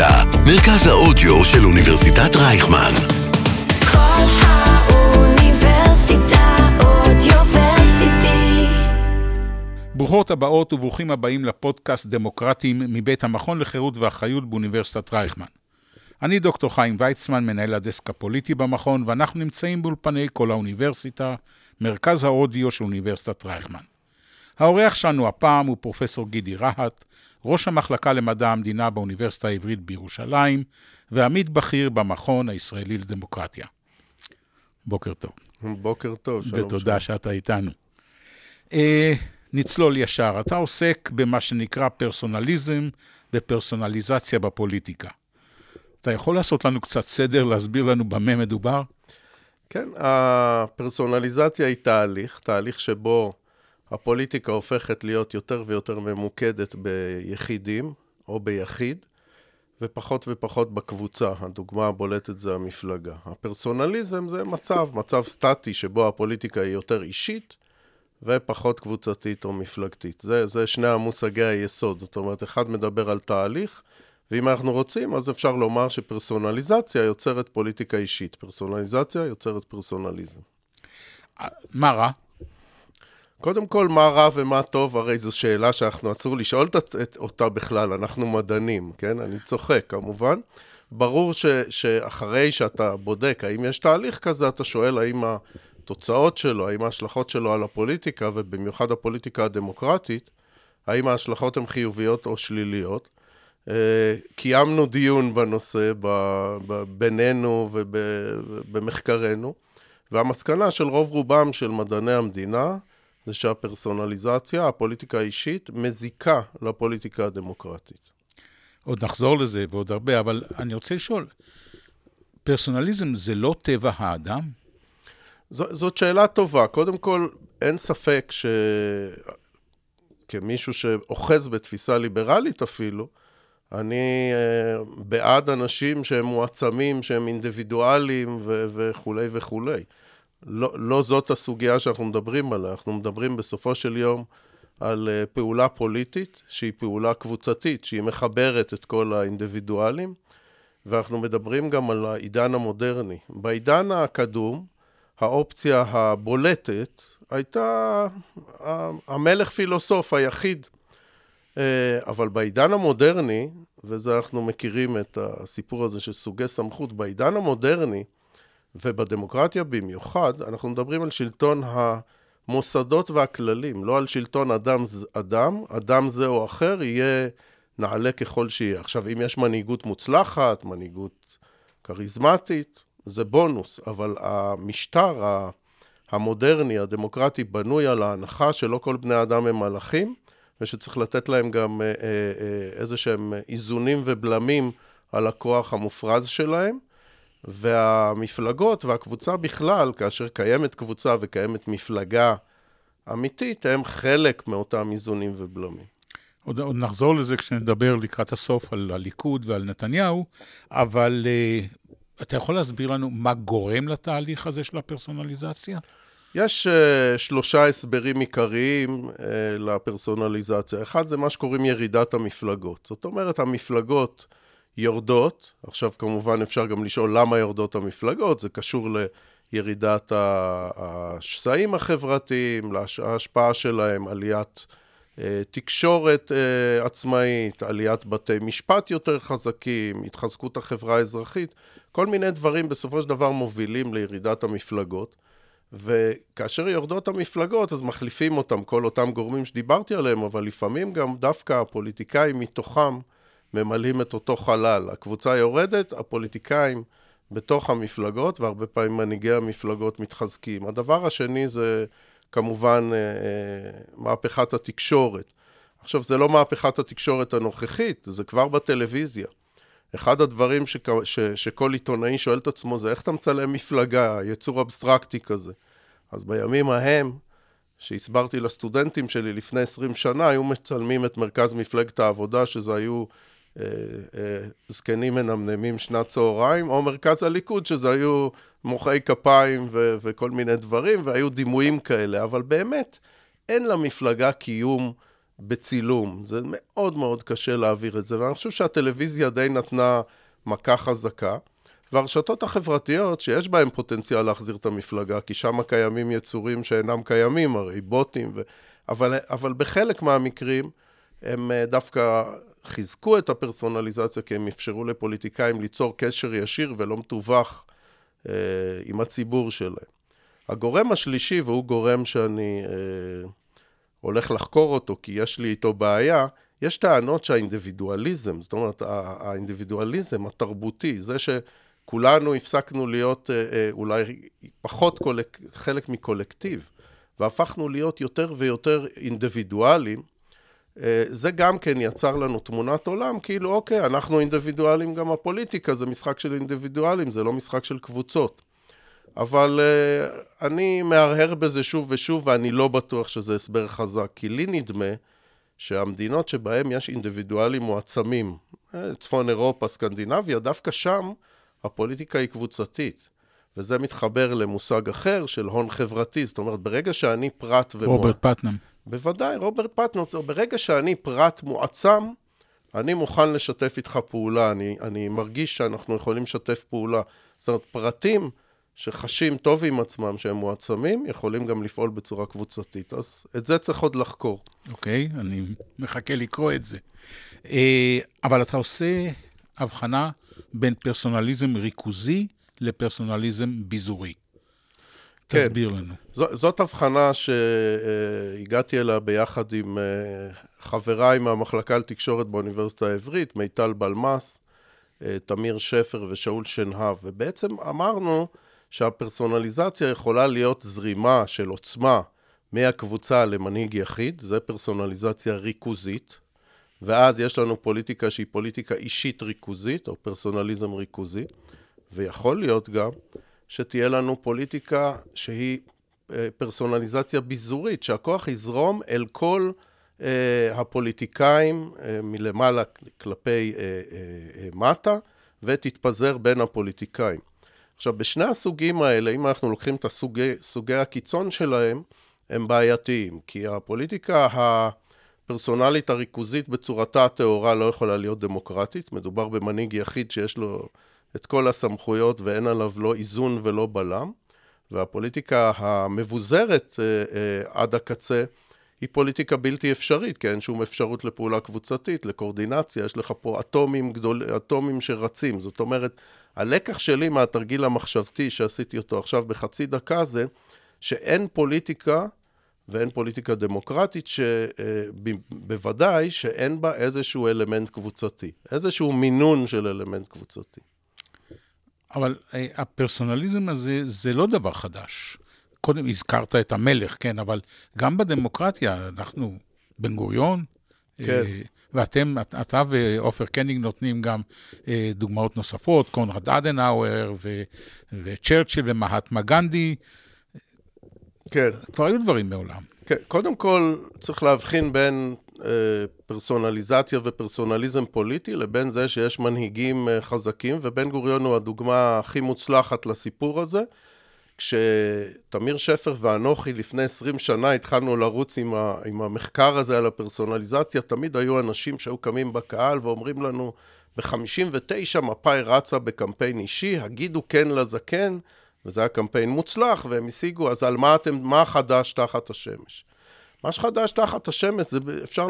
האוניברסיטה, מרכז האודיו של אוניברסיטת רייכמן. כל האוניברסיטה אודיוורסיטי. ברוכות הבאות וברוכים הבאים לפודקאסט דמוקרטים מבית המכון לחירות ואחריות באוניברסיטת רייכמן. אני דוקטור חיים ויצמן, מנהל הדסק הפוליטי במכון, ואנחנו נמצאים באולפני כל האוניברסיטה, מרכז האודיו של אוניברסיטת רייכמן. האורח שלנו הפעם הוא פרופסור גידי רהט, ראש המחלקה למדע המדינה באוניברסיטה העברית בירושלים, ועמית בכיר במכון הישראלי לדמוקרטיה. בוקר טוב, בוקר טוב, שלום. ותודה שאתה איתנו. אה, נצלול ישר, אתה עוסק במה שנקרא פרסונליזם ופרסונליזציה בפוליטיקה. אתה יכול לעשות לנו קצת סדר, להסביר לנו במה מדובר? כן, הפרסונליזציה היא תהליך, תהליך שבו הפוליטיקה הופכת להיות יותר ויותר ממוקדת ביחידים או ביחיד, ופחות ופחות בקבוצה. הדוגמה הבולטת זה המפלגה. הפרסונליזם זה מצב, מצב סטטי שבו הפוליטיקה היא יותר אישית ופחות קבוצתית או מפלגתית. זה, זה שני המושגי היסוד. זאת אומרת, אחד מדבר על תהליך, ואם אנחנו רוצים, אז אפשר לומר שפרסונליזציה יוצרת פוליטיקה אישית. פרסונליזציה יוצרת פרסונליזם. מה רע? קודם כל, מה רע ומה טוב, הרי זו שאלה שאנחנו אסור לשאול את- אותה בכלל, אנחנו מדענים, כן? אני צוחק, כמובן. ברור ש, שאחרי שאתה בודק האם יש תהליך כזה, אתה שואל האם התוצאות שלו, האם ההשלכות שלו על הפוליטיקה, ובמיוחד הפוליטיקה הדמוקרטית, האם ההשלכות הן חיוביות או שליליות. אה, קיימנו דיון בנושא בינינו ובמחקרנו, והמסקנה של רוב רובם של מדעני המדינה זה שהפרסונליזציה, הפוליטיקה האישית, מזיקה לפוליטיקה הדמוקרטית. עוד נחזור לזה ועוד הרבה, אבל אני רוצה לשאול, פרסונליזם זה לא טבע האדם? ז, זאת שאלה טובה. קודם כל, אין ספק שכמישהו שאוחז בתפיסה ליברלית אפילו, אני אה, בעד אנשים שהם מועצמים, שהם אינדיבידואלים ו- וכולי וכולי. לא, לא זאת הסוגיה שאנחנו מדברים עליה, אנחנו מדברים בסופו של יום על אה, פעולה פוליטית, שהיא פעולה קבוצתית, שהיא מחברת את כל האינדיבידואלים, ואנחנו מדברים גם על העידן המודרני. בעידן הקדום, האופציה הבולטת הייתה המלך פילוסוף היחיד. אה, אבל בעידן המודרני, וזה אנחנו מכירים את הסיפור הזה של סוגי סמכות, בעידן המודרני, ובדמוקרטיה במיוחד, אנחנו מדברים על שלטון המוסדות והכללים, לא על שלטון אדם, אדם, אדם זה או אחר יהיה נעלה ככל שיהיה. עכשיו, אם יש מנהיגות מוצלחת, מנהיגות כריזמטית, זה בונוס, אבל המשטר המודרני, הדמוקרטי, בנוי על ההנחה שלא כל בני אדם הם מלאכים, ושצריך לתת להם גם אה, אה, אה, איזה שהם איזונים ובלמים על הכוח המופרז שלהם. והמפלגות והקבוצה בכלל, כאשר קיימת קבוצה וקיימת מפלגה אמיתית, הם חלק מאותם איזונים ובלמים. עוד, עוד נחזור לזה כשנדבר לקראת הסוף על הליכוד ועל נתניהו, אבל uh, אתה יכול להסביר לנו מה גורם לתהליך הזה של הפרסונליזציה? יש uh, שלושה הסברים עיקריים uh, לפרסונליזציה. אחד זה מה שקוראים ירידת המפלגות. זאת אומרת, המפלגות יורדות, עכשיו כמובן אפשר גם לשאול למה יורדות המפלגות, זה קשור לירידת השסעים החברתיים, להשפעה שלהם, עליית uh, תקשורת uh, עצמאית, עליית בתי משפט יותר חזקים, התחזקות החברה האזרחית, כל מיני דברים בסופו של דבר מובילים לירידת המפלגות. וכאשר יורדות המפלגות, אז מחליפים אותם, כל אותם גורמים שדיברתי עליהם, אבל לפעמים גם דווקא הפוליטיקאים מתוכם ממלאים את אותו חלל. הקבוצה יורדת, הפוליטיקאים בתוך המפלגות, והרבה פעמים מנהיגי המפלגות מתחזקים. הדבר השני זה כמובן אה, אה, מהפכת התקשורת. עכשיו, זה לא מהפכת התקשורת הנוכחית, זה כבר בטלוויזיה. אחד הדברים שכ... ש... שכל עיתונאי שואל את עצמו זה איך אתה מצלם מפלגה, יצור אבסטרקטי כזה. אז בימים ההם, שהסברתי לסטודנטים שלי לפני 20 שנה, היו מצלמים את מרכז מפלגת העבודה, שזה היו זקנים מנמנמים שנת צהריים, או מרכז הליכוד, שזה היו מוחאי כפיים ו... וכל מיני דברים, והיו דימויים כאלה, אבל באמת, אין למפלגה קיום בצילום. זה מאוד מאוד קשה להעביר את זה, ואני חושב שהטלוויזיה די נתנה מכה חזקה. והרשתות החברתיות, שיש בהן פוטנציאל להחזיר את המפלגה, כי שם קיימים יצורים שאינם קיימים, הרי בוטים, ו... אבל, אבל בחלק מהמקרים הם אה, דווקא חיזקו את הפרסונליזציה, כי הם אפשרו לפוליטיקאים ליצור קשר ישיר ולא מתווך אה, עם הציבור שלהם. הגורם השלישי, והוא גורם שאני אה, הולך לחקור אותו, כי יש לי איתו בעיה, יש טענות שהאינדיבידואליזם, זאת אומרת, האינדיבידואליזם התרבותי, זה שכולנו הפסקנו להיות אה, אה, אולי פחות קולק, חלק מקולקטיב, והפכנו להיות יותר ויותר אינדיבידואלים, זה גם כן יצר לנו תמונת עולם, כאילו, אוקיי, אנחנו אינדיבידואלים, גם הפוליטיקה זה משחק של אינדיבידואלים, זה לא משחק של קבוצות. אבל uh, אני מהרהר בזה שוב ושוב, ואני לא בטוח שזה הסבר חזק, כי לי נדמה שהמדינות שבהן יש אינדיבידואלים מועצמים, אה, צפון אירופה, סקנדינביה, דווקא שם הפוליטיקה היא קבוצתית. וזה מתחבר למושג אחר של הון חברתי, זאת אומרת, ברגע שאני פרט ומועצם... רוברט פטנאם. בוודאי, רוברט פטנאם, ברגע שאני פרט מועצם, אני מוכן לשתף איתך פעולה, אני, אני מרגיש שאנחנו יכולים לשתף פעולה. זאת אומרת, פרטים שחשים טוב עם עצמם, שהם מועצמים, יכולים גם לפעול בצורה קבוצתית. אז את זה צריך עוד לחקור. אוקיי, okay, אני מחכה לקרוא את זה. אה, אבל אתה עושה הבחנה בין פרסונליזם ריכוזי לפרסונליזם ביזורי. כן. תסביר לנו. ז, זאת הבחנה שהגעתי אליה ביחד עם אה, חבריי מהמחלקה לתקשורת באוניברסיטה העברית, מיטל בלמס, אה, תמיר שפר ושאול שנהב, ובעצם אמרנו שהפרסונליזציה יכולה להיות זרימה של עוצמה מהקבוצה למנהיג יחיד, זה פרסונליזציה ריכוזית, ואז יש לנו פוליטיקה שהיא פוליטיקה אישית ריכוזית, או פרסונליזם ריכוזי, ויכול להיות גם שתהיה לנו פוליטיקה שהיא אה, פרסונליזציה ביזורית, שהכוח יזרום אל כל uh, הפוליטיקאים uh, מלמעלה כלפי מטה, ותתפזר בין הפוליטיקאים. עכשיו, בשני הסוגים האלה, אם אנחנו לוקחים את הסוגי, סוגי הקיצון שלהם, הם בעייתיים, כי הפוליטיקה הפרסונלית הריכוזית בצורתה הטהורה לא יכולה להיות דמוקרטית. מדובר במנהיג יחיד שיש לו את כל הסמכויות ואין עליו לא איזון ולא בלם. והפוליטיקה המבוזרת אה, אה, עד הקצה היא פוליטיקה בלתי אפשרית, כי אין שום אפשרות לפעולה קבוצתית, לקורדינציה, יש לך פה אטומים גדול, אטומים שרצים. זאת אומרת, הלקח שלי מהתרגיל המחשבתי שעשיתי אותו עכשיו בחצי דקה זה שאין פוליטיקה ואין פוליטיקה דמוקרטית שבוודאי אה, שאין בה איזשהו אלמנט קבוצתי, איזשהו מינון של אלמנט קבוצתי. אבל אה, הפרסונליזם הזה זה לא דבר חדש. קודם הזכרת את המלך, כן, אבל גם בדמוקרטיה, אנחנו, בן גוריון, כן. אה, ואתם, אתה ועופר קניג נותנים גם אה, דוגמאות נוספות, קונרד אדנאואר וצ'רצ'יל ומהטמה גנדי. כן. כבר היו דברים מעולם. כן, קודם כל צריך להבחין בין פרסונליזציה ופרסונליזם פוליטי לבין זה שיש מנהיגים אה, חזקים, ובן גוריון הוא הדוגמה הכי מוצלחת לסיפור הזה. כשתמיר שפר ואנוכי לפני 20 שנה התחלנו לרוץ עם, ה, עם המחקר הזה על הפרסונליזציה, תמיד היו אנשים שהיו קמים בקהל ואומרים לנו, ב-59 מפא"י רצה בקמפיין אישי, הגידו כן לזקן, וזה היה קמפיין מוצלח, והם השיגו, אז על מה אתם, מה חדש תחת השמש? מה שחדש תחת השמש, זה אפשר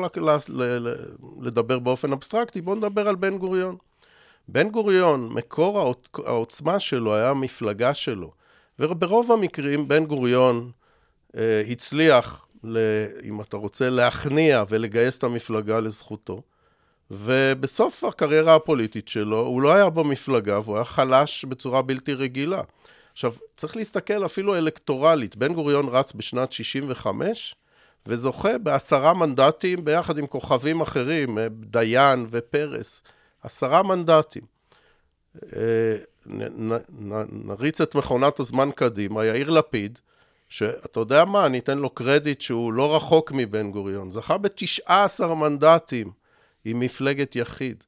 לדבר באופן אבסטרקטי, בואו נדבר על בן גוריון. בן גוריון, מקור העוצמה שלו היה המפלגה שלו. וברוב המקרים בן גוריון אה, הצליח, ל, אם אתה רוצה, להכניע ולגייס את המפלגה לזכותו. ובסוף הקריירה הפוליטית שלו, הוא לא היה במפלגה והוא היה חלש בצורה בלתי רגילה. עכשיו, צריך להסתכל אפילו אלקטורלית. בן גוריון רץ בשנת 65' וזוכה בעשרה מנדטים ביחד עם כוכבים אחרים, אה, דיין ופרס. עשרה מנדטים. אה, נריץ את מכונת הזמן קדימה, יאיר לפיד, שאתה יודע מה, אני אתן לו קרדיט שהוא לא רחוק מבן גוריון, זכה ב-19 מנדטים עם מפלגת יחיד.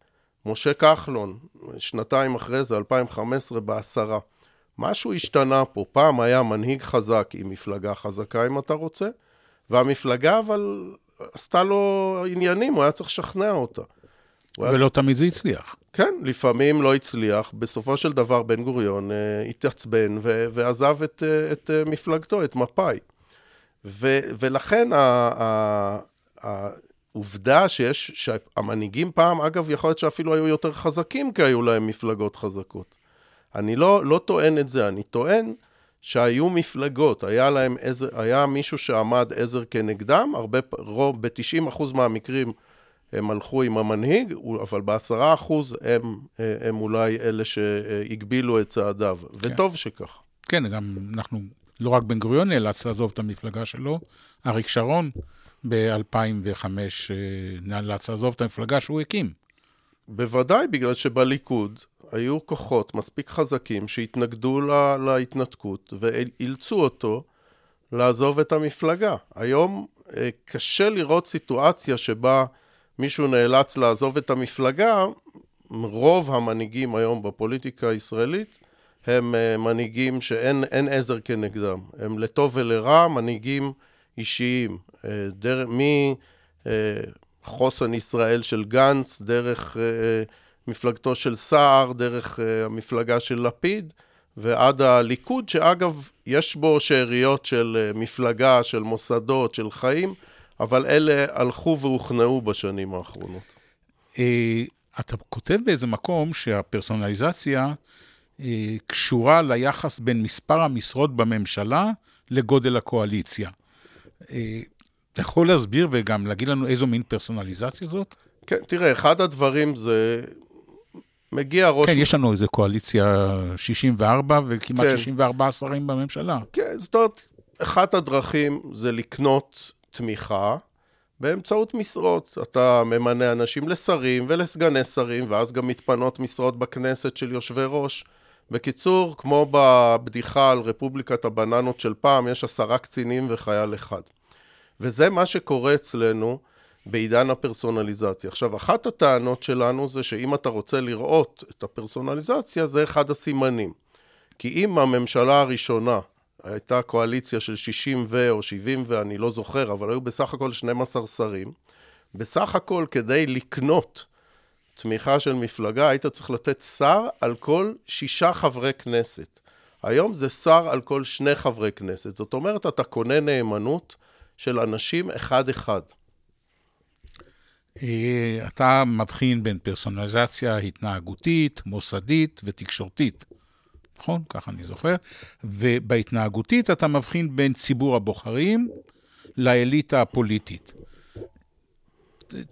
משה כחלון, שנתיים אחרי זה, 2015, בעשרה. משהו השתנה פה. פעם היה מנהיג חזק עם מפלגה חזקה, אם אתה רוצה, והמפלגה אבל עשתה לו עניינים, הוא היה צריך לשכנע אותה. ולא תמיד זה הצליח. כן, לפעמים לא הצליח. בסופו של דבר בן גוריון אה, התעצבן ו- ועזב את, אה, את אה, מפלגתו, את מפא"י. ו- ולכן ה- ה- העובדה שיש, שהמנהיגים פעם, אגב, יכול להיות שאפילו היו יותר חזקים כי היו להם מפלגות חזקות. אני לא, לא טוען את זה, אני טוען שהיו מפלגות, היה להם עזר, היה מישהו שעמד עזר כנגדם, הרבה, רוב, ב-90% מהמקרים הם הלכו עם המנהיג, אבל בעשרה אחוז הם, הם אולי אלה שהגבילו את צעדיו, וטוב שכך. כן, גם אנחנו, לא רק בן גוריון נאלץ לעזוב את המפלגה שלו, אריק שרון ב-2005 נאלץ לעזוב את המפלגה שהוא הקים. בוודאי, בגלל שבליכוד היו כוחות מספיק חזקים שהתנגדו לה, להתנתקות ואילצו אותו לעזוב את המפלגה. היום אה, קשה לראות סיטואציה שבה מישהו נאלץ לעזוב את המפלגה, רוב המנהיגים היום בפוליטיקה הישראלית הם אה, מנהיגים שאין אין עזר כנגדם. הם לטוב ולרע מנהיגים אישיים. אה, דר, מחוסן ישראל של גנץ, דרך מפלגתו של סער, דרך המפלגה של לפיד, ועד הליכוד, שאגב, יש בו שאריות של מפלגה, של מוסדות, של חיים, אבל אלה הלכו והוכנעו בשנים האחרונות. אתה כותב באיזה מקום שהפרסונליזציה קשורה ליחס בין מספר המשרות בממשלה לגודל הקואליציה. אתה יכול להסביר וגם להגיד לנו איזו מין פרסונליזציה זאת? כן, תראה, אחד הדברים זה... מגיע ראש... כן, יש לנו איזו קואליציה 64 וכמעט כן. 64 שרים בממשלה. כן, זאת אומרת, אחת הדרכים זה לקנות תמיכה באמצעות משרות. אתה ממנה אנשים לשרים ולסגני שרים, ואז גם מתפנות משרות בכנסת של יושבי ראש. בקיצור, כמו בבדיחה על רפובליקת הבננות של פעם, יש עשרה קצינים וחייל אחד. וזה מה שקורה אצלנו בעידן הפרסונליזציה. עכשיו, אחת הטענות שלנו זה שאם אתה רוצה לראות את הפרסונליזציה, זה אחד הסימנים. כי אם הממשלה הראשונה הייתה קואליציה של 60 ו... או 70 ואני לא זוכר, אבל היו בסך הכל 12 שרים, בסך הכל כדי לקנות תמיכה של מפלגה, היית צריך לתת שר על כל שישה חברי כנסת. היום זה שר על כל שני חברי כנסת. זאת אומרת, אתה קונה נאמנות של אנשים אחד-אחד. אתה מבחין בין פרסונליזציה התנהגותית, מוסדית ותקשורתית. נכון? ככה אני זוכר. ובהתנהגותית אתה מבחין בין ציבור הבוחרים לאליטה הפוליטית.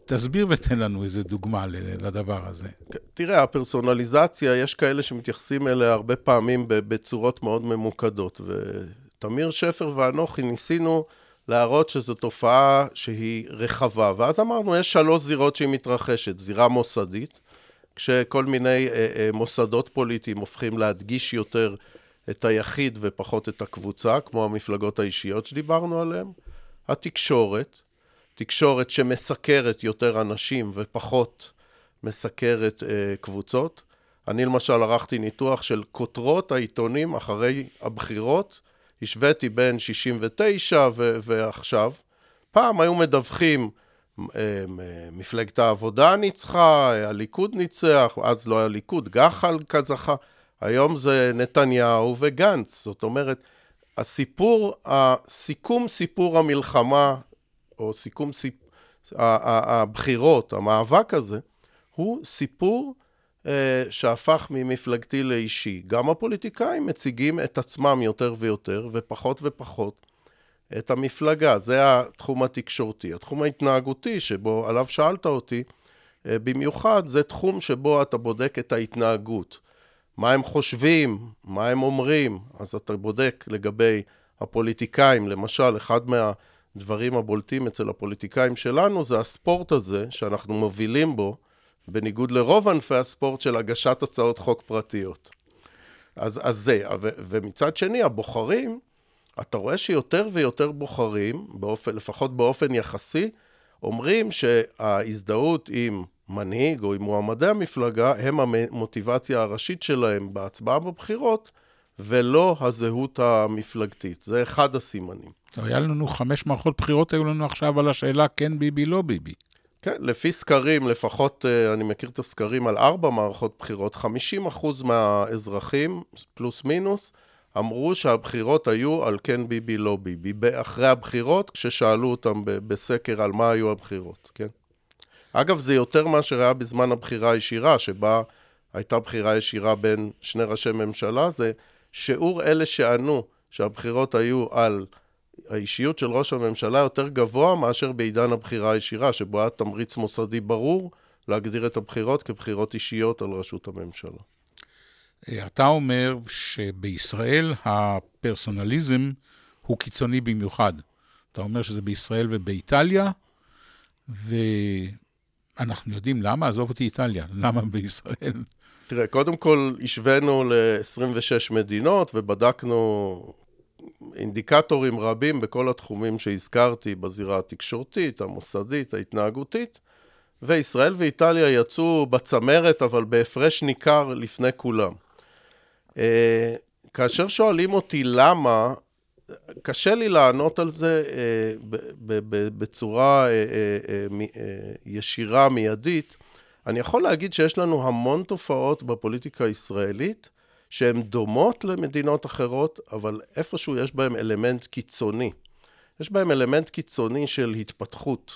תסביר ותן לנו איזה דוגמה לדבר הזה. תראה, הפרסונליזציה, יש כאלה שמתייחסים אליה הרבה פעמים בצורות מאוד ממוקדות, ותמיר שפר ואנוכי ניסינו להראות שזו תופעה שהיא רחבה, ואז אמרנו, יש שלוש זירות שהיא מתרחשת, זירה מוסדית, כשכל מיני אה, אה, מוסדות פוליטיים הופכים להדגיש יותר את היחיד ופחות את הקבוצה, כמו המפלגות האישיות שדיברנו עליהן, התקשורת, תקשורת שמסקרת יותר אנשים ופחות מסקרת אה, קבוצות. אני למשל ערכתי ניתוח של כותרות העיתונים אחרי הבחירות, השוויתי בין 69 ו- ועכשיו. פעם היו מדווחים, אה, מפלגת העבודה ניצחה, הליכוד ניצח, אז לא היה ליכוד, גח"ל כזכה. היום זה נתניהו וגנץ. זאת אומרת, הסיפור, הסיכום סיפור המלחמה או סיכום סיפ... הבחירות, המאבק הזה, הוא סיפור שהפך ממפלגתי לאישי. גם הפוליטיקאים מציגים את עצמם יותר ויותר, ופחות ופחות את המפלגה. זה התחום התקשורתי. התחום ההתנהגותי, שבו, עליו שאלת אותי, אה, במיוחד זה תחום שבו אתה בודק את ההתנהגות. מה הם חושבים, מה הם אומרים, אז אתה בודק לגבי הפוליטיקאים, למשל, אחד מה... הדברים הבולטים אצל הפוליטיקאים שלנו זה הספורט הזה שאנחנו מובילים בו, בניגוד לרוב ענפי הספורט של הגשת הצעות חוק פרטיות. אז, אז זה, ו, ומצד שני, הבוחרים, אתה רואה שיותר ויותר בוחרים, באופן, לפחות באופן יחסי, אומרים שההזדהות עם מנהיג או עם מועמדי המפלגה הם המוטיבציה הראשית שלהם בהצבעה בבחירות, ולא הזהות המפלגתית. זה אחד הסימנים. היה לנו חמש מערכות בחירות, היו לנו עכשיו על השאלה כן ביבי, לא ביבי. כן, לפי סקרים, לפחות אה, אני מכיר את הסקרים על ארבע מערכות בחירות, 50% מהאזרחים, פלוס מינוס, אמרו שהבחירות היו על כן ביבי, לא ביבי, אחרי הבחירות, כששאלו אותם בסקר על מה היו הבחירות, כן? אגב, זה יותר מאשר היה בזמן הבחירה הישירה, שבה הייתה בחירה ישירה בין שני ראשי ממשלה, זה שיעור אלה שענו שהבחירות היו על האישיות של ראש הממשלה יותר גבוה מאשר בעידן הבחירה הישירה, שבו היה תמריץ מוסדי ברור להגדיר את הבחירות כבחירות אישיות על ראשות הממשלה. אתה אומר שבישראל הפרסונליזם הוא קיצוני במיוחד. אתה אומר שזה בישראל ובאיטליה, ואנחנו יודעים למה, עזוב אותי איטליה, למה בישראל? תראה, קודם כל השווינו ל-26 מדינות ובדקנו אינדיקטורים רבים בכל התחומים שהזכרתי, בזירה התקשורתית, המוסדית, ההתנהגותית, וישראל ואיטליה יצאו בצמרת, אבל בהפרש ניכר לפני כולם. אה, כאשר שואלים אותי למה, קשה לי לענות על זה אה, בצורה אה, ישירה, מיידית. אני יכול להגיד שיש לנו המון תופעות בפוליטיקה הישראלית שהן דומות למדינות אחרות, אבל איפשהו יש בהן אלמנט קיצוני. יש בהן אלמנט קיצוני של התפתחות.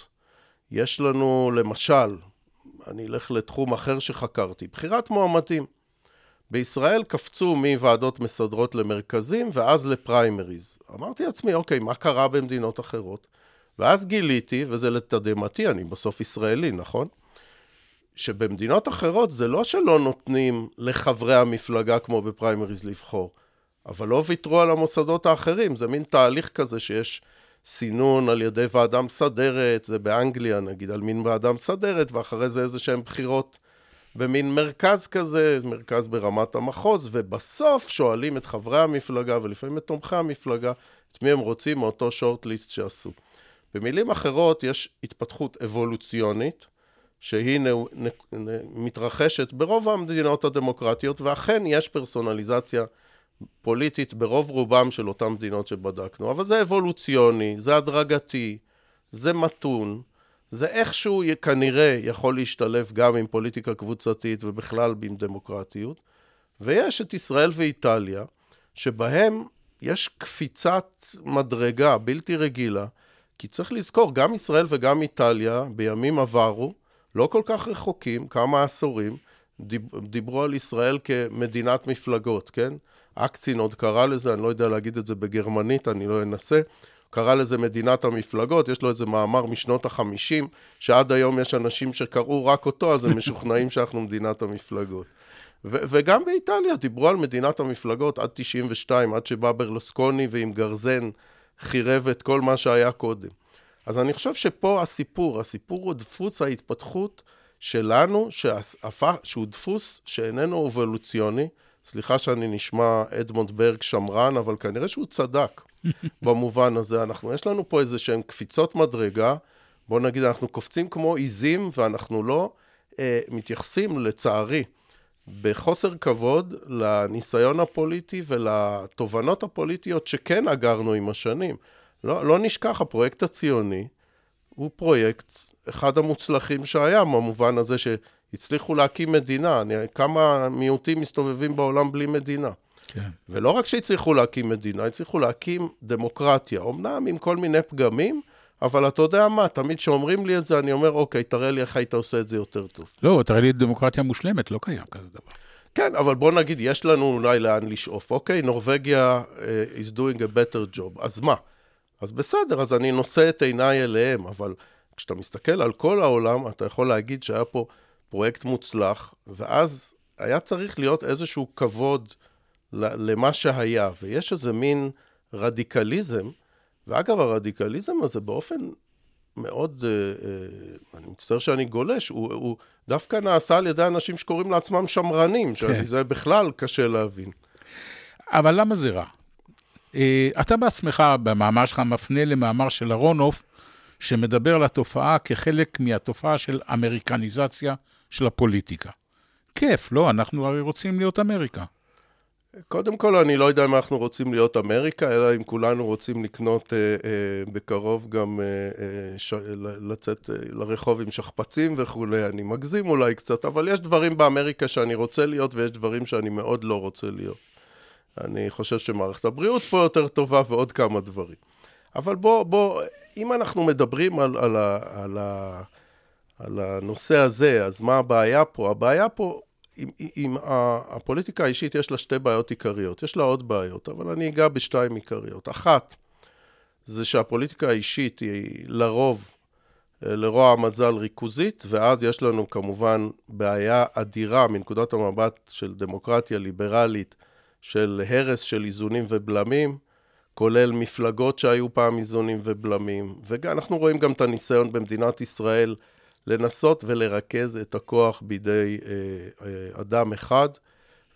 יש לנו, למשל, אני אלך לתחום אחר שחקרתי, בחירת מועמדים. בישראל קפצו מוועדות מסדרות למרכזים ואז לפריימריז. אמרתי לעצמי, אוקיי, מה קרה במדינות אחרות? ואז גיליתי, וזה לתדהמתי, אני בסוף ישראלי, נכון? שבמדינות אחרות זה לא שלא נותנים לחברי המפלגה כמו בפריימריז לבחור, אבל לא ויתרו על המוסדות האחרים, זה מין תהליך כזה שיש סינון על ידי ועדה מסדרת, זה באנגליה נגיד, על מין ועדה מסדרת, ואחרי זה איזה שהן בחירות במין מרכז כזה, מרכז ברמת המחוז, ובסוף שואלים את חברי המפלגה, ולפעמים את תומכי המפלגה, את מי הם רוצים מאותו שורט-ליסט שעשו. במילים אחרות, יש התפתחות אבולוציונית, שהיא מתרחשת ברוב המדינות הדמוקרטיות, ואכן יש פרסונליזציה פוליטית ברוב רובם של אותן מדינות שבדקנו, אבל זה אבולוציוני, זה הדרגתי, זה מתון, זה איכשהו כנראה יכול להשתלב גם עם פוליטיקה קבוצתית ובכלל עם דמוקרטיות, ויש את ישראל ואיטליה, שבהם יש קפיצת מדרגה בלתי רגילה, כי צריך לזכור, גם ישראל וגם איטליה בימים עברו, לא כל כך רחוקים, כמה עשורים, דיברו על ישראל כמדינת מפלגות, כן? אקצין עוד קרא לזה, אני לא יודע להגיד את זה בגרמנית, אני לא אנסה. קרא לזה מדינת המפלגות, יש לו איזה מאמר משנות החמישים, שעד היום יש אנשים שקראו רק אותו, אז הם משוכנעים שאנחנו מדינת המפלגות. ו- וגם באיטליה דיברו על מדינת המפלגות עד 92, עד שבא ברלוסקוני ועם גרזן חירב את כל מה שהיה קודם. אז אני חושב שפה הסיפור, הסיפור הוא דפוס ההתפתחות שלנו, שהפך, שהוא דפוס שאיננו אבולוציוני. סליחה שאני נשמע אדמונד ברג שמרן, אבל כנראה שהוא צדק במובן הזה. אנחנו, יש לנו פה איזה שהן קפיצות מדרגה. בואו נגיד, אנחנו קופצים כמו עיזים, ואנחנו לא אה, מתייחסים, לצערי, בחוסר כבוד לניסיון הפוליטי ולתובנות הפוליטיות שכן אגרנו עם השנים. לא, לא נשכח, הפרויקט הציוני הוא פרויקט, אחד המוצלחים שהיה, במובן הזה שהצליחו להקים מדינה. אני, כמה מיעוטים מסתובבים בעולם בלי מדינה. כן. ולא רק שהצליחו להקים מדינה, הצליחו להקים דמוקרטיה. אמנם עם כל מיני פגמים, אבל אתה יודע מה, תמיד כשאומרים לי את זה, אני אומר, אוקיי, תראה לי איך היית עושה את זה יותר טוב. לא, תראה לי דמוקרטיה מושלמת, לא קיים כזה דבר. כן, אבל בוא נגיד, יש לנו אולי לאן לשאוף. אוקיי, נורבגיה uh, is doing a better job. אז מה? אז בסדר, אז אני נושא את עיניי אליהם, אבל כשאתה מסתכל על כל העולם, אתה יכול להגיד שהיה פה פרויקט מוצלח, ואז היה צריך להיות איזשהו כבוד למה שהיה, ויש איזה מין רדיקליזם, ואגב, הרדיקליזם הזה באופן מאוד, אה, אה, אני מצטער שאני גולש, הוא, הוא דווקא נעשה על ידי אנשים שקוראים לעצמם שמרנים, כן. שזה בכלל קשה להבין. אבל למה זה רע? אה, אתה בעצמך, במאמר שלך, מפנה למאמר של אהרונוף, שמדבר על התופעה כחלק מהתופעה של אמריקניזציה של הפוליטיקה. כיף, לא? אנחנו הרי רוצים להיות אמריקה. קודם כל, אני לא יודע אם אנחנו רוצים להיות אמריקה, אלא אם כולנו רוצים לקנות אה, אה, בקרוב גם אה, אה, ש... לצאת אה, לרחוב עם שכפ"צים וכולי. אני מגזים אולי קצת, אבל יש דברים באמריקה שאני רוצה להיות, ויש דברים שאני מאוד לא רוצה להיות. אני חושב שמערכת הבריאות פה יותר טובה ועוד כמה דברים. אבל בוא, בוא, אם אנחנו מדברים על, על, ה, על, ה, על הנושא הזה, אז מה הבעיה פה? הבעיה פה, עם הפוליטיקה האישית יש לה שתי בעיות עיקריות. יש לה עוד בעיות, אבל אני אגע בשתיים עיקריות. אחת, זה שהפוליטיקה האישית היא לרוב, לרוע המזל, ריכוזית, ואז יש לנו כמובן בעיה אדירה מנקודת המבט של דמוקרטיה ליברלית, של הרס של איזונים ובלמים. כולל מפלגות שהיו פעם איזונים ובלמים, ואנחנו רואים גם את הניסיון במדינת ישראל לנסות ולרכז את הכוח בידי אה, אה, אדם אחד,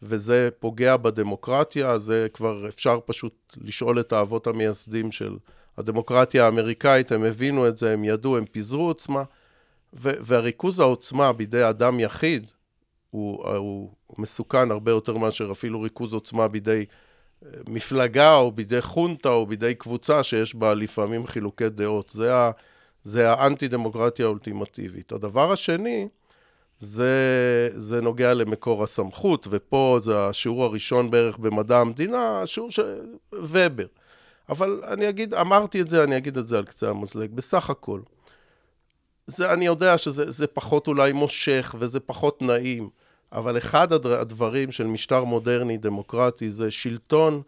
וזה פוגע בדמוקרטיה, זה כבר אפשר פשוט לשאול את האבות המייסדים של הדמוקרטיה האמריקאית, הם הבינו את זה, הם ידעו, הם פיזרו עוצמה, והריכוז העוצמה בידי אדם יחיד הוא, הוא מסוכן הרבה יותר מאשר אפילו ריכוז עוצמה בידי מפלגה או בידי חונטה או בידי קבוצה שיש בה לפעמים חילוקי דעות. זה, ה, זה האנטי-דמוקרטיה האולטימטיבית. הדבר השני, זה, זה נוגע למקור הסמכות, ופה זה השיעור הראשון בערך במדע המדינה, השיעור של ובר. אבל אני אגיד, אמרתי את זה, אני אגיד את זה על קצה המזלג, בסך הכל. זה, אני יודע שזה פחות אולי מושך וזה פחות נעים. אבל אחד הדברים של משטר מודרני דמוקרטי זה שלטון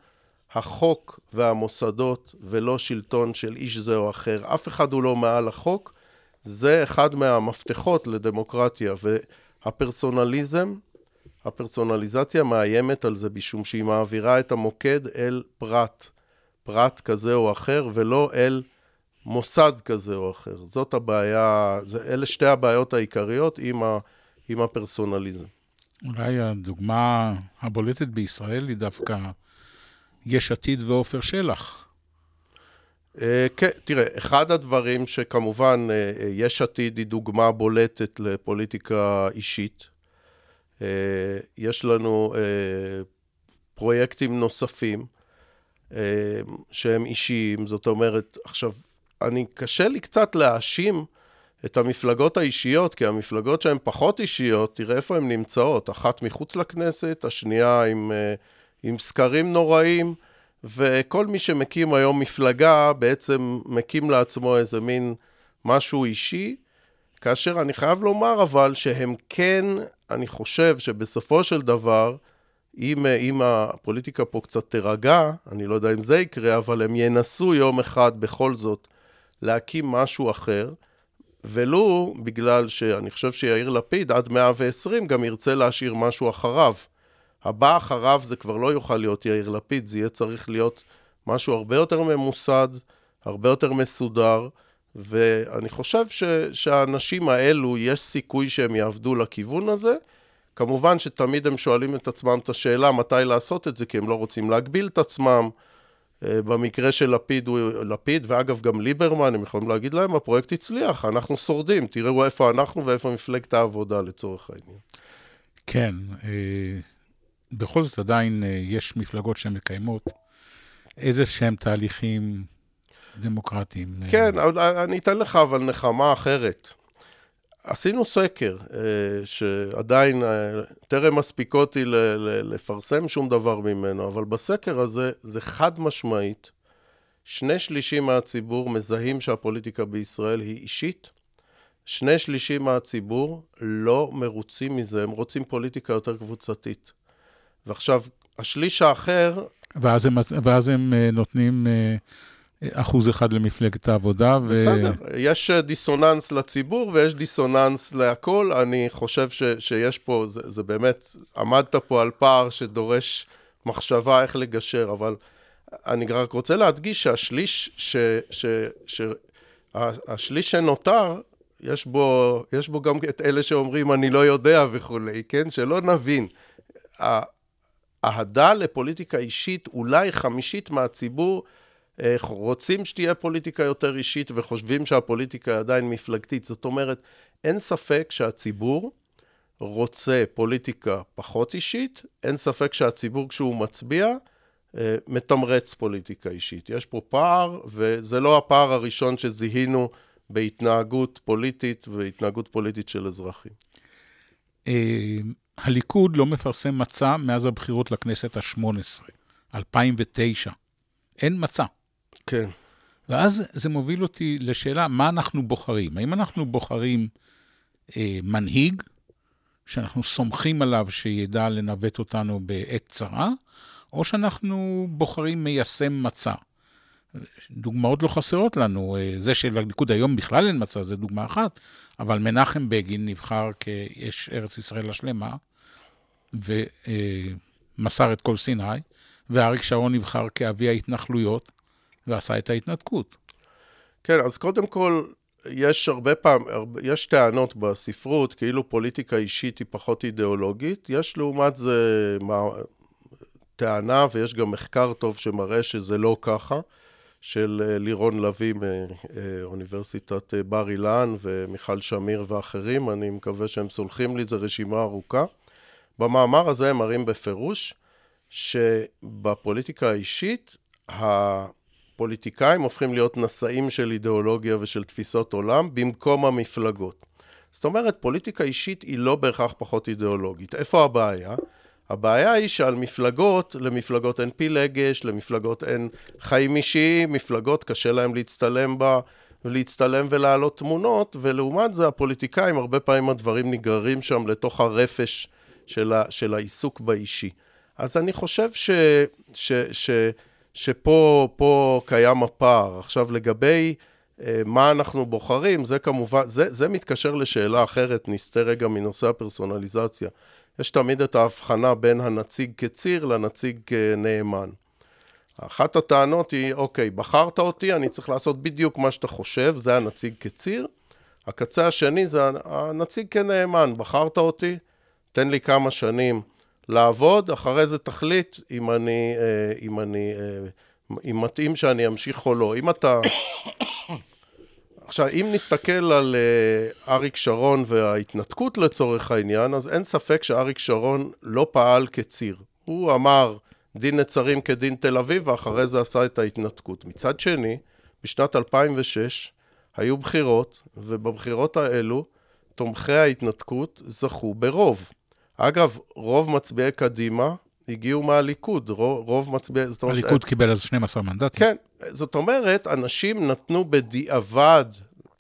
החוק והמוסדות ולא שלטון של איש זה או אחר. אף אחד הוא לא מעל החוק, זה אחד מהמפתחות לדמוקרטיה והפרסונליזם, הפרסונליזציה מאיימת על זה משום שהיא מעבירה את המוקד אל פרט, פרט כזה או אחר ולא אל מוסד כזה או אחר. זאת הבעיה, אלה שתי הבעיות העיקריות עם, ה, עם הפרסונליזם. אולי הדוגמה הבולטת בישראל היא דווקא יש עתיד ועופר שלח. אה, כן, תראה, אחד הדברים שכמובן אה, יש עתיד היא דוגמה בולטת לפוליטיקה אישית. אה, יש לנו פרויקטים נוספים שהם אישיים, זאת אומרת, עכשיו, אני, קשה לי קצת להאשים את המפלגות האישיות, כי המפלגות שהן פחות אישיות, תראה איפה הן נמצאות. אחת מחוץ לכנסת, השנייה עם, אה, עם סקרים נוראים, וכל מי שמקים היום מפלגה בעצם מקים לעצמו איזה מין משהו אישי, כאשר אני חייב לומר אבל שהם כן, אני חושב שבסופו של דבר, אם, אה, אם הפוליטיקה פה קצת תירגע, אני לא יודע אם זה יקרה, אבל הם ינסו יום אחד בכל זאת להקים משהו אחר. ולו בגלל שאני חושב שיאיר לפיד עד 120 גם ירצה להשאיר משהו אחריו. הבא אחריו זה כבר לא יוכל להיות יאיר לפיד, זה יהיה צריך להיות משהו הרבה יותר ממוסד, הרבה יותר מסודר, ואני חושב ש, שהאנשים האלו, יש סיכוי שהם יעבדו לכיוון הזה. כמובן שתמיד הם שואלים את עצמם את השאלה מתי לעשות את זה, כי הם לא רוצים להגביל את עצמם. אה, במקרה של לפיד, הוא, לפיד, ואגב גם ליברמן, הם יכולים להגיד להם, הפרויקט הצליח, אנחנו שורדים, תראו איפה אנחנו ואיפה מפלגת העבודה לצורך העניין. כן, אה, בכל זאת עדיין אה, יש מפלגות שמקיימות איזה שהם תהליכים דמוקרטיים. כן, אני אתן לך אבל נחמה אחרת. עשינו סקר, אה, שעדיין אה, טרם מספיקותי לפרסם שום דבר ממנו, אבל בסקר הזה זה חד משמעית, שני שלישים מהציבור מזהים שהפוליטיקה בישראל היא אישית, שני שלישים מהציבור לא מרוצים מזה, הם רוצים פוליטיקה יותר קבוצתית. ועכשיו, השליש האחר... ואז הם, ואז הם אה, נותנים... אחוז אחד למפלגת העבודה. ו... בסדר, יש דיסוננס לציבור ויש דיסוננס להכל. אני חושב ש, שיש פה, זה, זה באמת, עמדת פה על פער שדורש מחשבה איך לגשר, אבל אני רק רוצה להדגיש שהשליש, ש, ש, ש, השליש שנותר, יש בו, יש בו גם את אלה שאומרים אני לא יודע וכולי, כן? שלא נבין. האהדה לפוליטיקה אישית, אולי חמישית מהציבור, רוצים שתהיה פוליטיקה יותר אישית וחושבים שהפוליטיקה עדיין מפלגתית. זאת אומרת, אין ספק שהציבור רוצה פוליטיקה פחות אישית, אין ספק שהציבור כשהוא מצביע, אה, מתמרץ פוליטיקה אישית. יש פה פער, וזה לא הפער הראשון שזיהינו בהתנהגות פוליטית והתנהגות פוליטית של אזרחים. אה, הליכוד לא מפרסם מצע מאז הבחירות לכנסת ה-18, 2009. אין מצע. כן. ואז זה מוביל אותי לשאלה, מה אנחנו בוחרים? האם אנחנו בוחרים אה, מנהיג, שאנחנו סומכים עליו שידע לנווט אותנו בעת צרה, או שאנחנו בוחרים מיישם מצע? דוגמאות לא חסרות לנו. אה, זה שלליכוד היום בכלל אין מצע, זה דוגמה אחת, אבל מנחם בגין נבחר כאש ארץ ישראל השלמה, ומסר את כל סיני, ואריק שרון נבחר כאבי ההתנחלויות, ועשה את ההתנתקות. כן, אז קודם כל, יש הרבה פעם, יש טענות בספרות, כאילו פוליטיקה אישית היא פחות אידיאולוגית. יש לעומת זה מה, טענה, ויש גם מחקר טוב שמראה שזה לא ככה, של אה, לירון לביא מאוניברסיטת אה, בר אילן ומיכל שמיר ואחרים, אני מקווה שהם סולחים לי, זו רשימה ארוכה. במאמר הזה הם מראים בפירוש שבפוליטיקה האישית, הפוליטיקאים הופכים להיות נשאים של אידיאולוגיה ושל תפיסות עולם במקום המפלגות. זאת אומרת, פוליטיקה אישית היא לא בהכרח פחות אידיאולוגית. איפה הבעיה? הבעיה היא שעל מפלגות, למפלגות אין פילגש, למפלגות אין חיים אישיים, מפלגות קשה להם להצטלם בה, להצטלם ולהעלות תמונות, ולעומת זה הפוליטיקאים, הרבה פעמים הדברים נגררים שם לתוך הרפש של, ה, של העיסוק באישי. אז אני חושב ש, ש, ש, שפה פה קיים הפער. עכשיו, לגבי אה, מה אנחנו בוחרים, זה כמובן, זה, זה מתקשר לשאלה אחרת, נסטה רגע מנושא הפרסונליזציה. יש תמיד את ההבחנה בין הנציג כציר לנציג כנאמן. אחת הטענות היא, אוקיי, בחרת אותי, אני צריך לעשות בדיוק מה שאתה חושב, זה הנציג כציר. הקצה השני זה הנציג כנאמן, בחרת אותי, תן לי כמה שנים לעבוד, אחרי זה תחליט אם אני, אה, אם אני, אה, אם מתאים שאני אמשיך או לא. אם אתה... עכשיו, אם נסתכל על uh, אריק שרון וההתנתקות לצורך העניין, אז אין ספק שאריק שרון לא פעל כציר. הוא אמר, דין נצרים כדין תל אביב, ואחרי זה עשה את ההתנתקות. מצד שני, בשנת 2006 היו בחירות, ובבחירות האלו תומכי ההתנתקות זכו ברוב. אגב, רוב מצביעי קדימה הגיעו מהליכוד, רוב, רוב מצביעי... הליכוד קיבל אז 12 מנדטים. כן, זאת אומרת, אנשים נתנו בדיעבד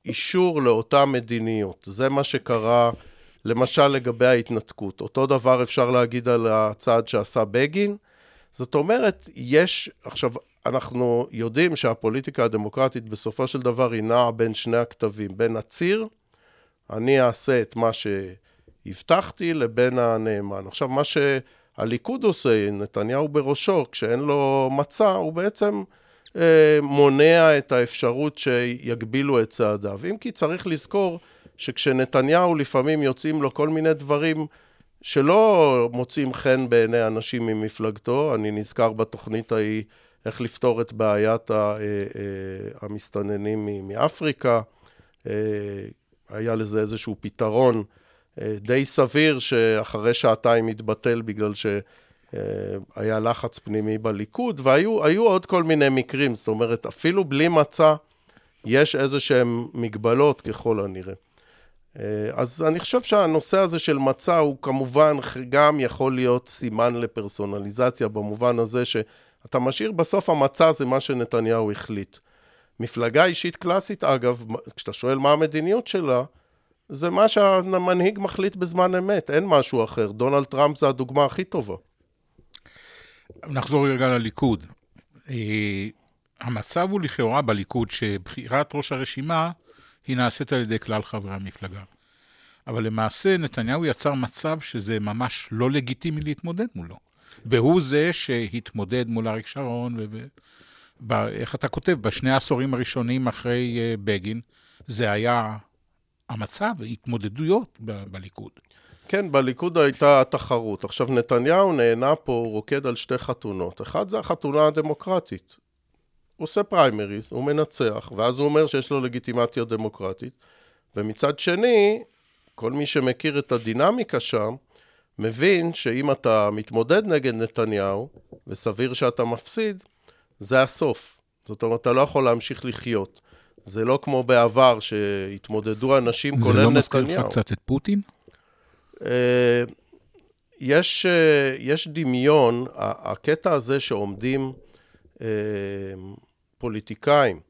אישור לאותה מדיניות. זה מה שקרה, למשל, לגבי ההתנתקות. אותו דבר אפשר להגיד על הצעד שעשה בגין. זאת אומרת, יש... עכשיו, אנחנו יודעים שהפוליטיקה הדמוקרטית בסופו של דבר היא נעה בין שני הכתבים, בין הציר, אני אעשה את מה שהבטחתי, לבין הנאמן. עכשיו, מה שהליכוד עושה, נתניהו בראשו, כשאין לו מצע, הוא בעצם אה, מונע את האפשרות שיגבילו את צעדיו. אם כי צריך לזכור שכשנתניהו לפעמים יוצאים לו כל מיני דברים שלא מוצאים חן בעיני אנשים ממפלגתו, אני נזכר בתוכנית ההיא איך לפתור את בעיית אה, אה, המסתננים מאפריקה, היה לזה איזשהו פתרון די סביר שאחרי שעתיים התבטל בגלל שהיה לחץ פנימי בליכוד, והיו עוד כל מיני מקרים, זאת אומרת, אפילו בלי מצע, יש איזה שהן מגבלות ככל הנראה. אז אני חושב שהנושא הזה של מצע הוא כמובן גם יכול להיות סימן לפרסונליזציה, במובן הזה שאתה משאיר בסוף המצע זה מה שנתניהו החליט. מפלגה אישית קלאסית, אגב, כשאתה שואל מה המדיניות שלה, זה מה שהמנהיג מחליט בזמן אמת, אין משהו אחר. דונלד טראמפ זה הדוגמה הכי טובה. נחזור רגע לליכוד. Uh, המצב הוא לכאורה בליכוד שבחירת ראש הרשימה היא נעשית על ידי כלל חברי המפלגה. אבל למעשה נתניהו יצר מצב שזה ממש לא לגיטימי להתמודד מולו. והוא זה שהתמודד מול אריק שרון, ואיך אתה כותב? בשני העשורים הראשונים אחרי uh, בגין, זה היה המצב, התמודדויות ב- בליכוד. כן, בליכוד הייתה תחרות. עכשיו, נתניהו נהנה פה, הוא רוקד על שתי חתונות. אחד זה החתונה הדמוקרטית. הוא עושה פריימריז, הוא מנצח, ואז הוא אומר שיש לו לגיטימציה דמוקרטית. ומצד שני, כל מי שמכיר את הדינמיקה שם, מבין שאם אתה מתמודד נגד נתניהו, וסביר שאתה מפסיד, זה הסוף. זאת אומרת, אתה לא יכול להמשיך לחיות. זה לא כמו בעבר, שהתמודדו אנשים, זה כולל לא נתניהו. מזכיר לך קצת את פוטין? אה, יש, אה, יש דמיון, הקטע הזה שעומדים אה, פוליטיקאים,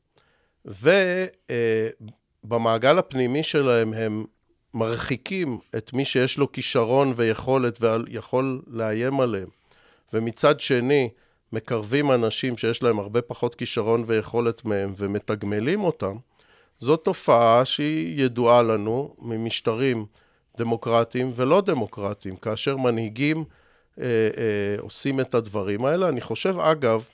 ובמעגל הפנימי שלהם הם מרחיקים את מי שיש לו כישרון ויכולת ויכול לאיים עליהם, ומצד שני מקרבים אנשים שיש להם הרבה פחות כישרון ויכולת מהם ומתגמלים אותם, זאת תופעה שהיא ידועה לנו ממשטרים דמוקרטיים ולא דמוקרטיים, כאשר מנהיגים אה, אה, עושים את הדברים האלה. אני חושב, אגב,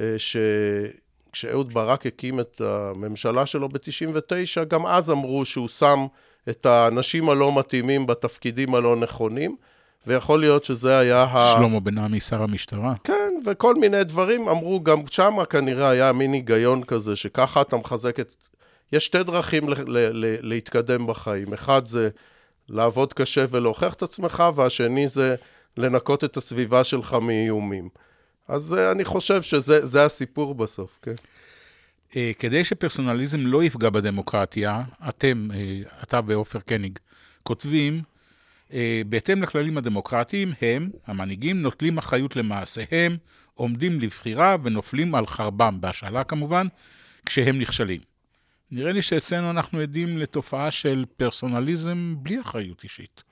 אה, שכשאהוד ברק הקים את הממשלה שלו ב-99, גם אז אמרו שהוא שם את האנשים הלא מתאימים בתפקידים הלא נכונים, ויכול להיות שזה היה ה... שלמה בן עמי, שר המשטרה. כן, וכל מיני דברים אמרו, גם שמה כנראה היה מין היגיון כזה, שככה אתה מחזק את... יש שתי דרכים ל- ל- ל- להתקדם בחיים. אחד זה לעבוד קשה ולהוכיח את עצמך, והשני זה לנקות את הסביבה שלך מאיומים. אז אה, אני חושב שזה זה הסיפור בסוף, כן? אה, כדי שפרסונליזם לא יפגע בדמוקרטיה, אתם, אה, אתה ועופר קניג, כותבים, בהתאם לכללים הדמוקרטיים, הם, המנהיגים, נוטלים אחריות למעשיהם, עומדים לבחירה ונופלים על חרבם, בהשאלה כמובן, כשהם נכשלים. נראה לי שאצלנו אנחנו עדים לתופעה של פרסונליזם בלי אחריות אישית.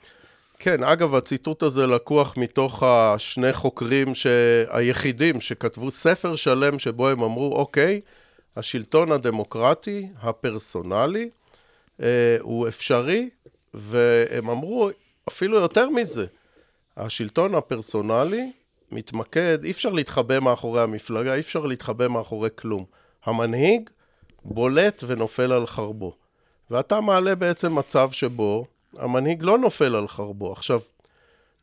כן, אגב, הציטוט הזה לקוח מתוך השני חוקרים ש... היחידים שכתבו ספר שלם שבו הם אמרו, אוקיי, השלטון הדמוקרטי, הפרסונלי, אה, הוא אפשרי, והם אמרו אפילו יותר מזה, השלטון הפרסונלי מתמקד, אי אפשר להתחבא מאחורי המפלגה, אי אפשר להתחבא מאחורי כלום. המנהיג בולט ונופל על חרבו. ואתה מעלה בעצם מצב שבו המנהיג לא נופל על חרבו. עכשיו,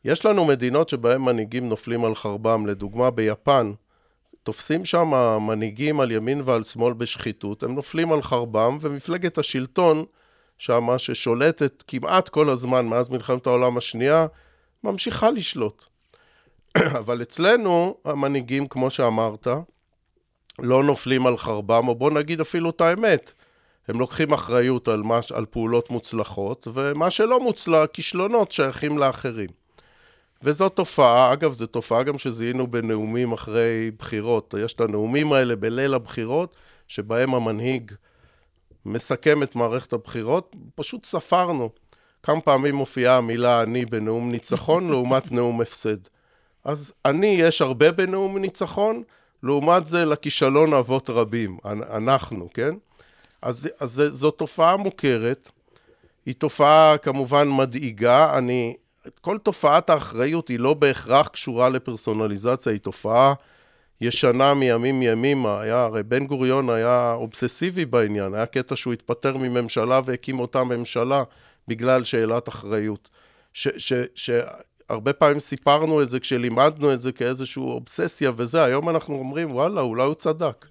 יש לנו מדינות שבהן מנהיגים נופלים על חרבם, לדוגמה ביפן, תופסים שם מנהיגים על ימין ועל שמאל בשחיתות, הם נופלים על חרבם, ומפלגת השלטון שמה, ששולטת כמעט כל הזמן מאז מלחמת העולם השנייה, ממשיכה לשלוט. אבל אצלנו המנהיגים, כמו שאמרת, לא נופלים על חרבם, או בוא נגיד אפילו את האמת, הם לוקחים אחריות על, מה, על פעולות מוצלחות, ומה שלא מוצלח, כישלונות שייכים לאחרים. וזו תופעה, אגב, זו תופעה גם שזיהינו בנאומים אחרי בחירות. יש את הנאומים האלה בליל הבחירות, שבהם המנהיג מסכם את מערכת הבחירות, פשוט ספרנו כמה פעמים מופיעה המילה אני בנאום ניצחון לעומת נאום הפסד. אז אני יש הרבה בנאום ניצחון, לעומת זה לכישלון אבות רבים, אנחנו, כן? אז, אז זו תופעה מוכרת, היא תופעה כמובן מדאיגה, אני, כל תופעת האחריות היא לא בהכרח קשורה לפרסונליזציה, היא תופעה ישנה מימים ימימה, היה, הרי בן גוריון היה אובססיבי בעניין, היה קטע שהוא התפטר מממשלה והקים אותה ממשלה בגלל שאלת אחריות. ש, ש, ש, הרבה פעמים סיפרנו את זה כשלימדנו את זה כאיזושהי אובססיה וזה, היום אנחנו אומרים, וואלה, אולי הוא צדק.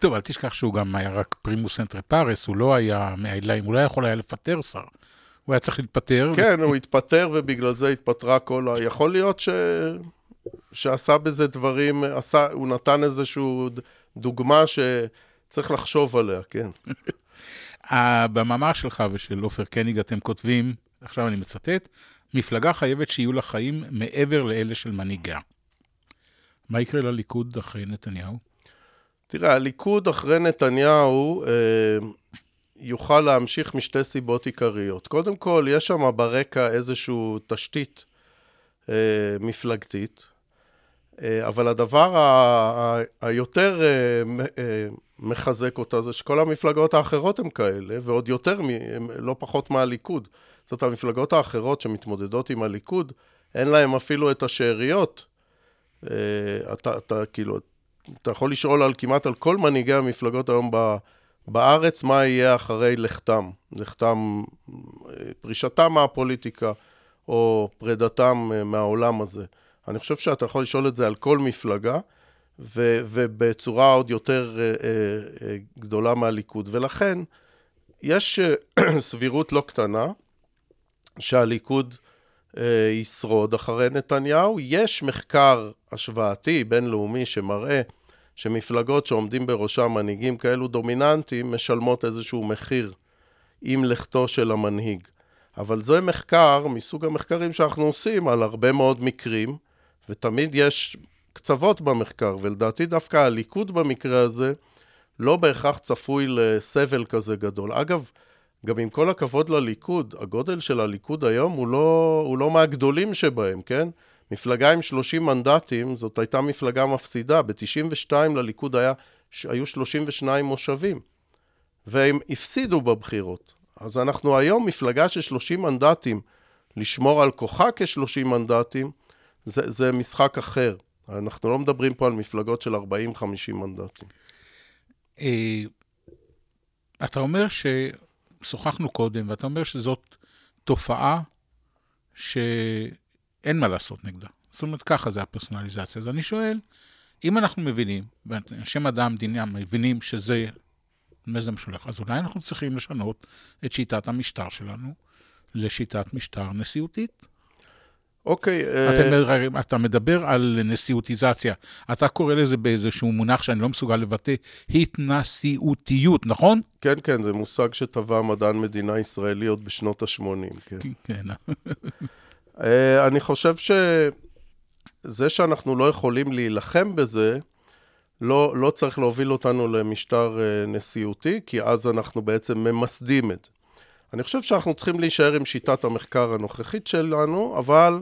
טוב, אל תשכח שהוא גם היה רק פרימוס אנטרי פארס, הוא לא היה מהעיליים, הוא לא יכול היה לפטר שר. הוא היה צריך להתפטר. כן, הוא התפטר ובגלל זה התפטרה כל ה... יכול להיות ש... שעשה בזה דברים, עשה, הוא נתן איזושהי דוגמה שצריך לחשוב עליה, כן. במאמר שלך ושל עופר קניג אתם כותבים, עכשיו אני מצטט, מפלגה חייבת שיהיו לה חיים מעבר לאלה של מנהיגה. מה יקרה לליכוד אחרי נתניהו? תראה, הליכוד אחרי נתניהו אה, יוכל להמשיך משתי סיבות עיקריות. קודם כל, יש שם ברקע איזושהי תשתית אה, מפלגתית, אה, אבל הדבר היותר אה, אה, מחזק אותה זה שכל המפלגות האחרות הן כאלה, ועוד יותר, מ- לא פחות מהליכוד. זאת המפלגות האחרות שמתמודדות עם הליכוד, אין להן אפילו את השאריות. אה, אתה, אתה כאילו, אתה יכול לשאול על כמעט על כל מנהיגי המפלגות היום ב, בארץ, מה יהיה אחרי לכתם. לכתם, אה, פרישתם מהפוליטיקה, או פרידתם אה, מהעולם הזה. אני חושב שאתה יכול לשאול את זה על כל מפלגה, ו, ובצורה עוד יותר אה, אה, אה, גדולה מהליכוד. ולכן, יש סבירות לא קטנה, שהליכוד ישרוד אחרי נתניהו. יש מחקר השוואתי בינלאומי שמראה שמפלגות שעומדים בראשם מנהיגים כאלו דומיננטיים משלמות איזשהו מחיר עם לכתו של המנהיג. אבל זה מחקר מסוג המחקרים שאנחנו עושים על הרבה מאוד מקרים, ותמיד יש קצוות במחקר, ולדעתי דווקא הליכוד במקרה הזה לא בהכרח צפוי לסבל כזה גדול. אגב, גם עם כל הכבוד לליכוד, הגודל של הליכוד היום הוא לא, הוא לא מהגדולים שבהם, כן? מפלגה עם 30 מנדטים, זאת הייתה מפלגה מפסידה. ב-92 לליכוד היה, היו 32 מושבים, והם הפסידו בבחירות. אז אנחנו היום מפלגה של 30 מנדטים, לשמור על כוחה כ-30 מנדטים, זה, זה משחק אחר. אנחנו לא מדברים פה על מפלגות של 40-50 מנדטים. אה, אתה אומר ששוחחנו קודם, ואתה אומר שזאת תופעה שאין מה לעשות נגדה. זאת אומרת, ככה זה הפרסונליזציה. אז אני שואל, אם אנחנו מבינים, ואנשי מדע המדינה מבינים שזה מזם משולח, אז אולי אנחנו צריכים לשנות את שיטת המשטר שלנו לשיטת משטר נשיאותית. אוקיי, אתה, uh... אתה מדבר על נשיאותיזציה, אתה קורא לזה באיזשהו מונח שאני לא מסוגל לבטא, התנשיאותיות, נכון? כן, כן, זה מושג שטבע מדען מדינה ישראלי עוד בשנות ה-80, כן. כן. uh, אני חושב שזה שאנחנו לא יכולים להילחם בזה, לא, לא צריך להוביל אותנו למשטר uh, נשיאותי, כי אז אנחנו בעצם ממסדים את זה. אני חושב שאנחנו צריכים להישאר עם שיטת המחקר הנוכחית שלנו, אבל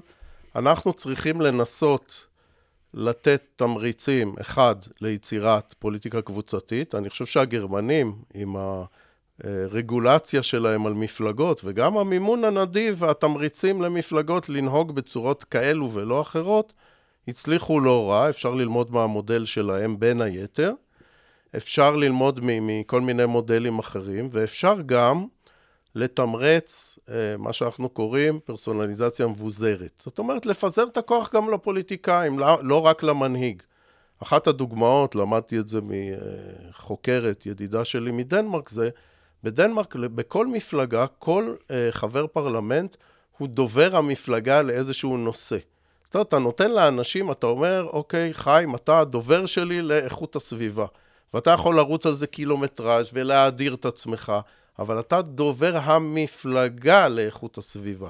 אנחנו צריכים לנסות לתת תמריצים, אחד, ליצירת פוליטיקה קבוצתית. אני חושב שהגרמנים, עם הרגולציה שלהם על מפלגות, וגם המימון הנדיב והתמריצים למפלגות לנהוג בצורות כאלו ולא אחרות, הצליחו לא רע, אפשר ללמוד מהמודל שלהם בין היתר. אפשר ללמוד מכל מיני מודלים אחרים, ואפשר גם לתמרץ אה, מה שאנחנו קוראים פרסונליזציה מבוזרת. זאת אומרת, לפזר את הכוח גם לפוליטיקאים, לא, לא רק למנהיג. אחת הדוגמאות, למדתי את זה מחוקרת, ידידה שלי מדנמרק, זה בדנמרק, בכל מפלגה, כל אה, חבר פרלמנט הוא דובר המפלגה לאיזשהו נושא. זאת אומרת, אתה נותן לאנשים, אתה אומר, אוקיי, חיים, אתה הדובר שלי לאיכות הסביבה. ואתה יכול לרוץ על זה קילומטראז' ולהאדיר את עצמך. אבל אתה דובר המפלגה לאיכות הסביבה.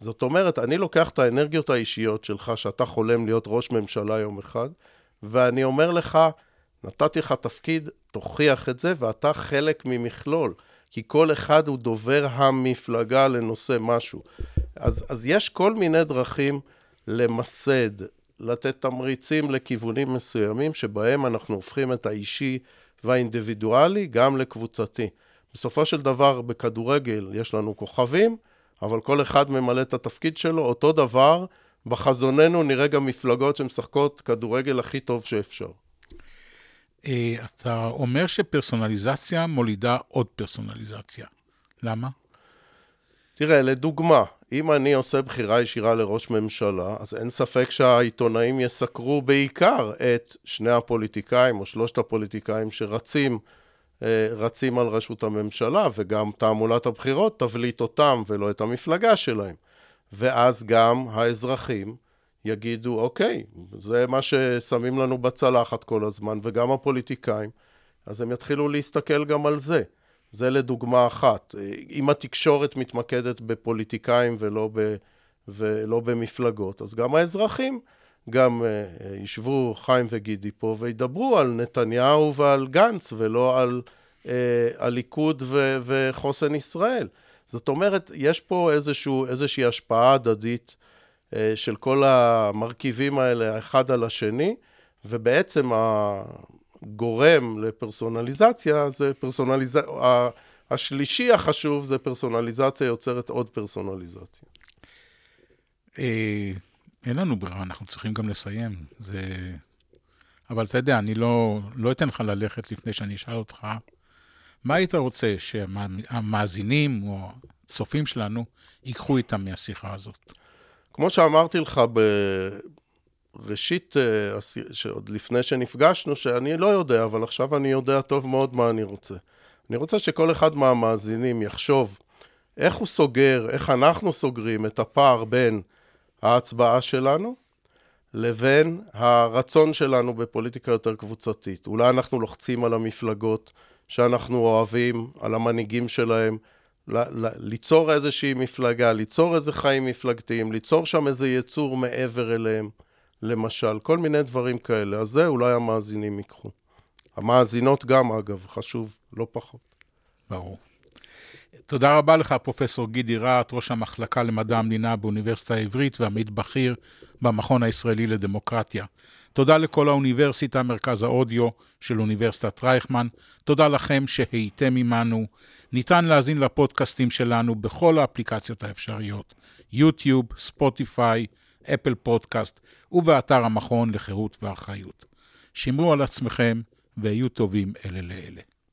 זאת אומרת, אני לוקח את האנרגיות האישיות שלך, שאתה חולם להיות ראש ממשלה יום אחד, ואני אומר לך, נתתי לך תפקיד, תוכיח את זה, ואתה חלק ממכלול. כי כל אחד הוא דובר המפלגה לנושא משהו. אז, אז יש כל מיני דרכים למסד, לתת תמריצים לכיוונים מסוימים, שבהם אנחנו הופכים את האישי והאינדיבידואלי גם לקבוצתי. בסופו של דבר, בכדורגל יש לנו כוכבים, אבל כל אחד ממלא את התפקיד שלו. אותו דבר, בחזוננו נראה גם מפלגות שמשחקות כדורגל הכי טוב שאפשר. אה, אתה אומר שפרסונליזציה מולידה עוד פרסונליזציה. למה? תראה, לדוגמה, אם אני עושה בחירה ישירה לראש ממשלה, אז אין ספק שהעיתונאים יסקרו בעיקר את שני הפוליטיקאים או שלושת הפוליטיקאים שרצים רצים על ראשות הממשלה, וגם תעמולת הבחירות תבליט אותם ולא את המפלגה שלהם. ואז גם האזרחים יגידו, אוקיי, זה מה ששמים לנו בצלחת כל הזמן, וגם הפוליטיקאים, אז הם יתחילו להסתכל גם על זה. זה לדוגמה אחת. אם התקשורת מתמקדת בפוליטיקאים ולא, ב, ולא במפלגות, אז גם האזרחים גם uh, ישבו חיים וגידי פה וידברו על נתניהו ועל גנץ, ולא על uh, הליכוד וחוסן ישראל. זאת אומרת, יש פה איזשהו, איזושהי השפעה הדדית של כל המרכיבים האלה אחד על השני, ובעצם הגורם לפרסונליזציה זה פרסונליזציה, השלישי החשוב זה פרסונליזציה יוצרת עוד פרסונליזציה. אין לנו ברירה, אנחנו צריכים גם לסיים. זה... אבל אתה יודע, אני לא, לא אתן לך ללכת לפני שאני אשאל אותך, מה היית רוצה שהמאזינים או הצופים שלנו ייקחו איתם מהשיחה הזאת? כמו שאמרתי לך בראשית, אה, שעוד לפני שנפגשנו, שאני לא יודע, אבל עכשיו אני יודע טוב מאוד מה אני רוצה. אני רוצה שכל אחד מהמאזינים יחשוב איך הוא סוגר, איך אנחנו סוגרים את הפער בין ההצבעה שלנו לבין הרצון שלנו בפוליטיקה יותר קבוצתית. אולי אנחנו לוחצים על המפלגות שאנחנו אוהבים, על המנהיגים שלהם, ל- ל- ליצור איזושהי מפלגה, ליצור איזה חיים מפלגתיים, ליצור שם איזה יצור מעבר אליהם, למשל, כל מיני דברים כאלה. אז זה אולי המאזינים ייקחו. המאזינות גם, אגב, חשוב, לא פחות. ברור. תודה רבה לך, פרופסור גידי רהט, ראש המחלקה למדע המדינה באוניברסיטה העברית ועמית בכיר במכון הישראלי לדמוקרטיה. תודה לכל האוניברסיטה, מרכז האודיו של אוניברסיטת רייכמן. תודה לכם שהייתם עמנו. ניתן להאזין לפודקאסטים שלנו בכל האפליקציות האפשריות, יוטיוב, ספוטיפיי, אפל פודקאסט ובאתר המכון לחירות ואחריות. שמרו על עצמכם והיו טובים אלה לאלה.